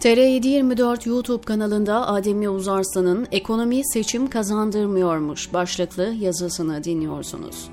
TR724 YouTube kanalında Ademli Uzarslan'ın Ekonomi Seçim Kazandırmıyormuş başlıklı yazısını dinliyorsunuz.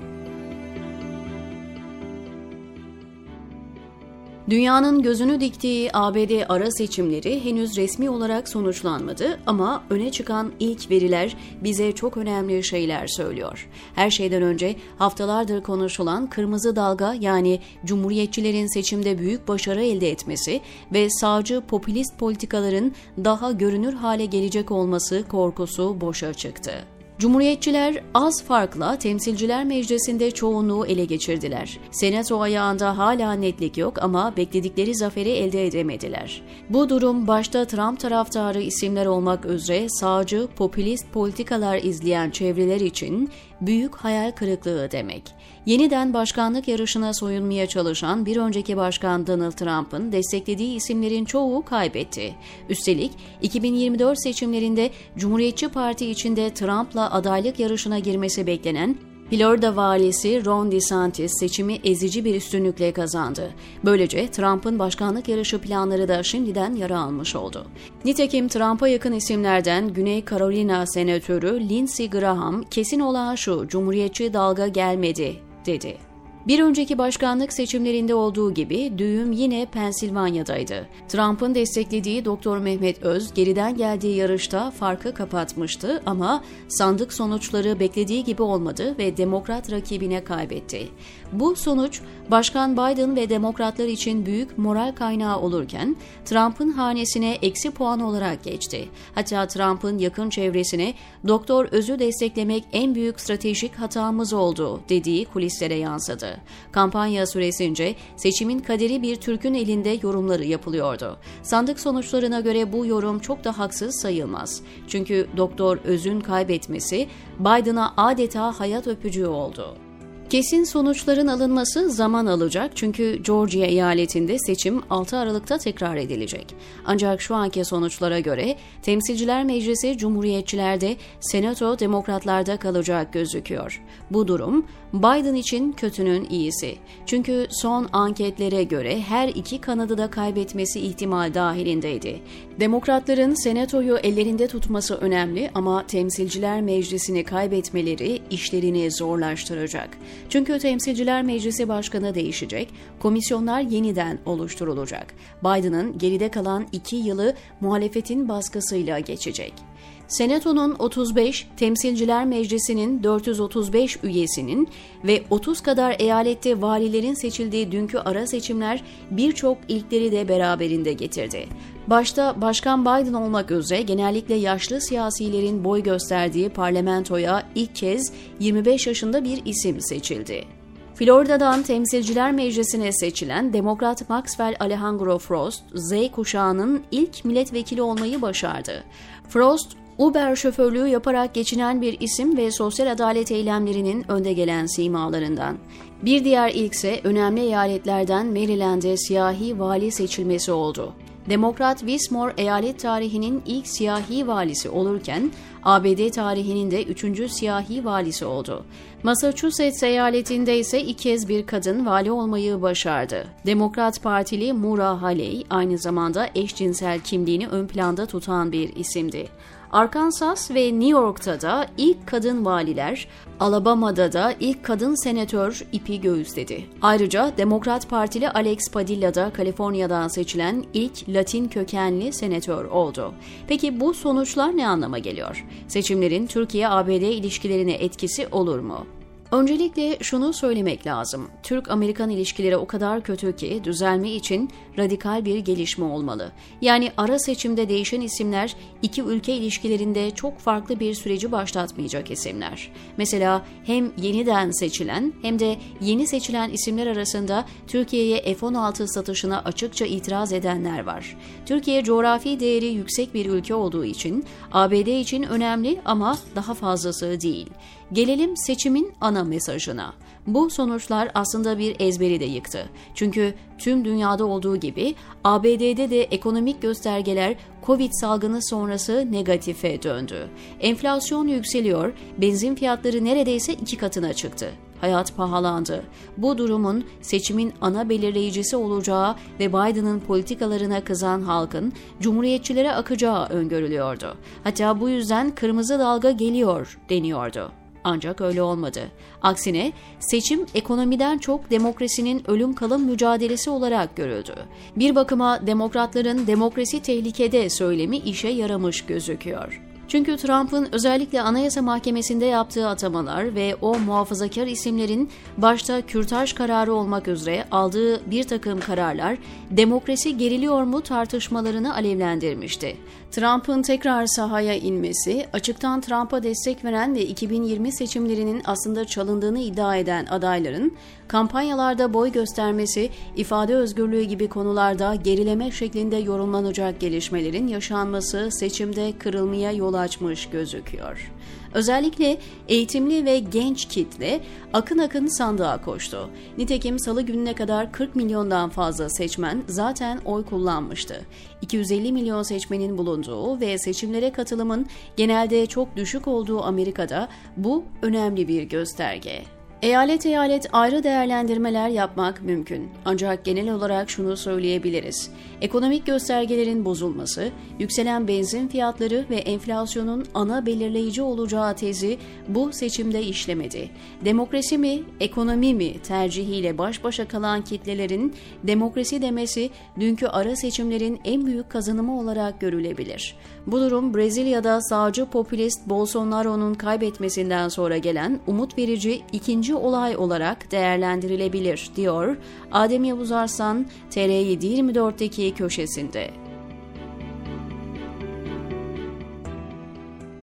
Dünyanın gözünü diktiği ABD ara seçimleri henüz resmi olarak sonuçlanmadı ama öne çıkan ilk veriler bize çok önemli şeyler söylüyor. Her şeyden önce haftalardır konuşulan kırmızı dalga yani cumhuriyetçilerin seçimde büyük başarı elde etmesi ve sağcı popülist politikaların daha görünür hale gelecek olması korkusu boşa çıktı. Cumhuriyetçiler az farkla Temsilciler Meclisi'nde çoğunluğu ele geçirdiler. Senato ayağında hala netlik yok ama bekledikleri zaferi elde edemediler. Bu durum başta Trump taraftarı isimler olmak üzere sağcı, popülist politikalar izleyen çevreler için büyük hayal kırıklığı demek. Yeniden başkanlık yarışına soyunmaya çalışan bir önceki başkan Donald Trump'ın desteklediği isimlerin çoğu kaybetti. Üstelik 2024 seçimlerinde Cumhuriyetçi Parti içinde Trump'la adaylık yarışına girmesi beklenen Florida valisi Ron DeSantis seçimi ezici bir üstünlükle kazandı. Böylece Trump'ın başkanlık yarışı planları da şimdiden yara almış oldu. Nitekim Trump'a yakın isimlerden Güney Carolina senatörü Lindsey Graham kesin olan şu Cumhuriyetçi dalga gelmedi dedi. Bir önceki başkanlık seçimlerinde olduğu gibi düğüm yine Pensilvanya'daydı. Trump'ın desteklediği Doktor Mehmet Öz geriden geldiği yarışta farkı kapatmıştı ama sandık sonuçları beklediği gibi olmadı ve demokrat rakibine kaybetti. Bu sonuç Başkan Biden ve demokratlar için büyük moral kaynağı olurken Trump'ın hanesine eksi puan olarak geçti. Hatta Trump'ın yakın çevresine Doktor Öz'ü desteklemek en büyük stratejik hatamız oldu dediği kulislere yansıdı. Kampanya süresince seçimin kaderi bir Türk'ün elinde yorumları yapılıyordu. Sandık sonuçlarına göre bu yorum çok da haksız sayılmaz. Çünkü Doktor Öz'ün kaybetmesi Biden'a adeta hayat öpücüğü oldu. Kesin sonuçların alınması zaman alacak çünkü Georgia eyaletinde seçim 6 Aralık'ta tekrar edilecek. Ancak şu anki sonuçlara göre Temsilciler Meclisi Cumhuriyetçilerde, Senato Demokratlarda kalacak gözüküyor. Bu durum Biden için kötünün iyisi. Çünkü son anketlere göre her iki kanadı da kaybetmesi ihtimal dahilindeydi. Demokratların Senato'yu ellerinde tutması önemli ama Temsilciler Meclisi'ni kaybetmeleri işlerini zorlaştıracak. Çünkü Temsilciler Meclisi Başkanı değişecek, komisyonlar yeniden oluşturulacak. Biden'ın geride kalan iki yılı muhalefetin baskısıyla geçecek. Senato'nun 35, Temsilciler Meclisi'nin 435 üyesinin ve 30 kadar eyalette valilerin seçildiği dünkü ara seçimler birçok ilkleri de beraberinde getirdi. Başta Başkan Biden olmak üzere genellikle yaşlı siyasilerin boy gösterdiği parlamentoya ilk kez 25 yaşında bir isim seçildi. Florida'dan Temsilciler Meclisi'ne seçilen Demokrat Maxwell Alejandro Frost, Z kuşağının ilk milletvekili olmayı başardı. Frost, Uber şoförlüğü yaparak geçinen bir isim ve sosyal adalet eylemlerinin önde gelen simalarından. Bir diğer ilkse önemli eyaletlerden Maryland'e siyahi vali seçilmesi oldu. Demokrat Wismore eyalet tarihinin ilk siyahi valisi olurken ABD tarihinin de üçüncü siyahi valisi oldu. Massachusetts eyaletinde ise ilk kez bir kadın vali olmayı başardı. Demokrat Partili Mura Haley aynı zamanda eşcinsel kimliğini ön planda tutan bir isimdi. Arkansas ve New York'ta da ilk kadın valiler, Alabama'da da ilk kadın senatör ipi göğüsledi. Ayrıca Demokrat Partili Alex Padilla da Kaliforniya'dan seçilen ilk Latin kökenli senatör oldu. Peki bu sonuçlar ne anlama geliyor? Seçimlerin Türkiye-ABD ilişkilerine etkisi olur mu? Öncelikle şunu söylemek lazım. Türk-Amerikan ilişkileri o kadar kötü ki düzelme için radikal bir gelişme olmalı. Yani ara seçimde değişen isimler iki ülke ilişkilerinde çok farklı bir süreci başlatmayacak isimler. Mesela hem yeniden seçilen hem de yeni seçilen isimler arasında Türkiye'ye F-16 satışına açıkça itiraz edenler var. Türkiye coğrafi değeri yüksek bir ülke olduğu için ABD için önemli ama daha fazlası değil. Gelelim seçimin ana mesajına. Bu sonuçlar aslında bir ezberi de yıktı. Çünkü tüm dünyada olduğu gibi ABD'de de ekonomik göstergeler Covid salgını sonrası negatife döndü. Enflasyon yükseliyor, benzin fiyatları neredeyse iki katına çıktı. Hayat pahalandı. Bu durumun seçimin ana belirleyicisi olacağı ve Biden'ın politikalarına kızan halkın cumhuriyetçilere akacağı öngörülüyordu. Hatta bu yüzden kırmızı dalga geliyor deniyordu. Ancak öyle olmadı. Aksine seçim ekonomiden çok demokrasinin ölüm kalım mücadelesi olarak görüldü. Bir bakıma demokratların demokrasi tehlikede söylemi işe yaramış gözüküyor. Çünkü Trump'ın özellikle Anayasa Mahkemesi'nde yaptığı atamalar ve o muhafazakar isimlerin başta kürtaj kararı olmak üzere aldığı bir takım kararlar demokrasi geriliyor mu tartışmalarını alevlendirmişti. Trump'ın tekrar sahaya inmesi, açıktan Trump'a destek veren ve 2020 seçimlerinin aslında çalındığını iddia eden adayların kampanyalarda boy göstermesi, ifade özgürlüğü gibi konularda gerileme şeklinde yorumlanacak gelişmelerin yaşanması seçimde kırılmaya yol açmış gözüküyor. Özellikle eğitimli ve genç kitle akın akın sandığa koştu. Nitekim salı gününe kadar 40 milyondan fazla seçmen zaten oy kullanmıştı. 250 milyon seçmenin bulunduğu ve seçimlere katılımın genelde çok düşük olduğu Amerika'da bu önemli bir gösterge. Eyalet eyalet ayrı değerlendirmeler yapmak mümkün. Ancak genel olarak şunu söyleyebiliriz. Ekonomik göstergelerin bozulması, yükselen benzin fiyatları ve enflasyonun ana belirleyici olacağı tezi bu seçimde işlemedi. Demokrasi mi, ekonomi mi tercihiyle baş başa kalan kitlelerin demokrasi demesi dünkü ara seçimlerin en büyük kazanımı olarak görülebilir. Bu durum Brezilya'da sağcı popülist Bolsonaro'nun kaybetmesinden sonra gelen umut verici ikinci ikinci olay olarak değerlendirilebilir, diyor Adem Yavuz Arslan TR724'deki köşesinde.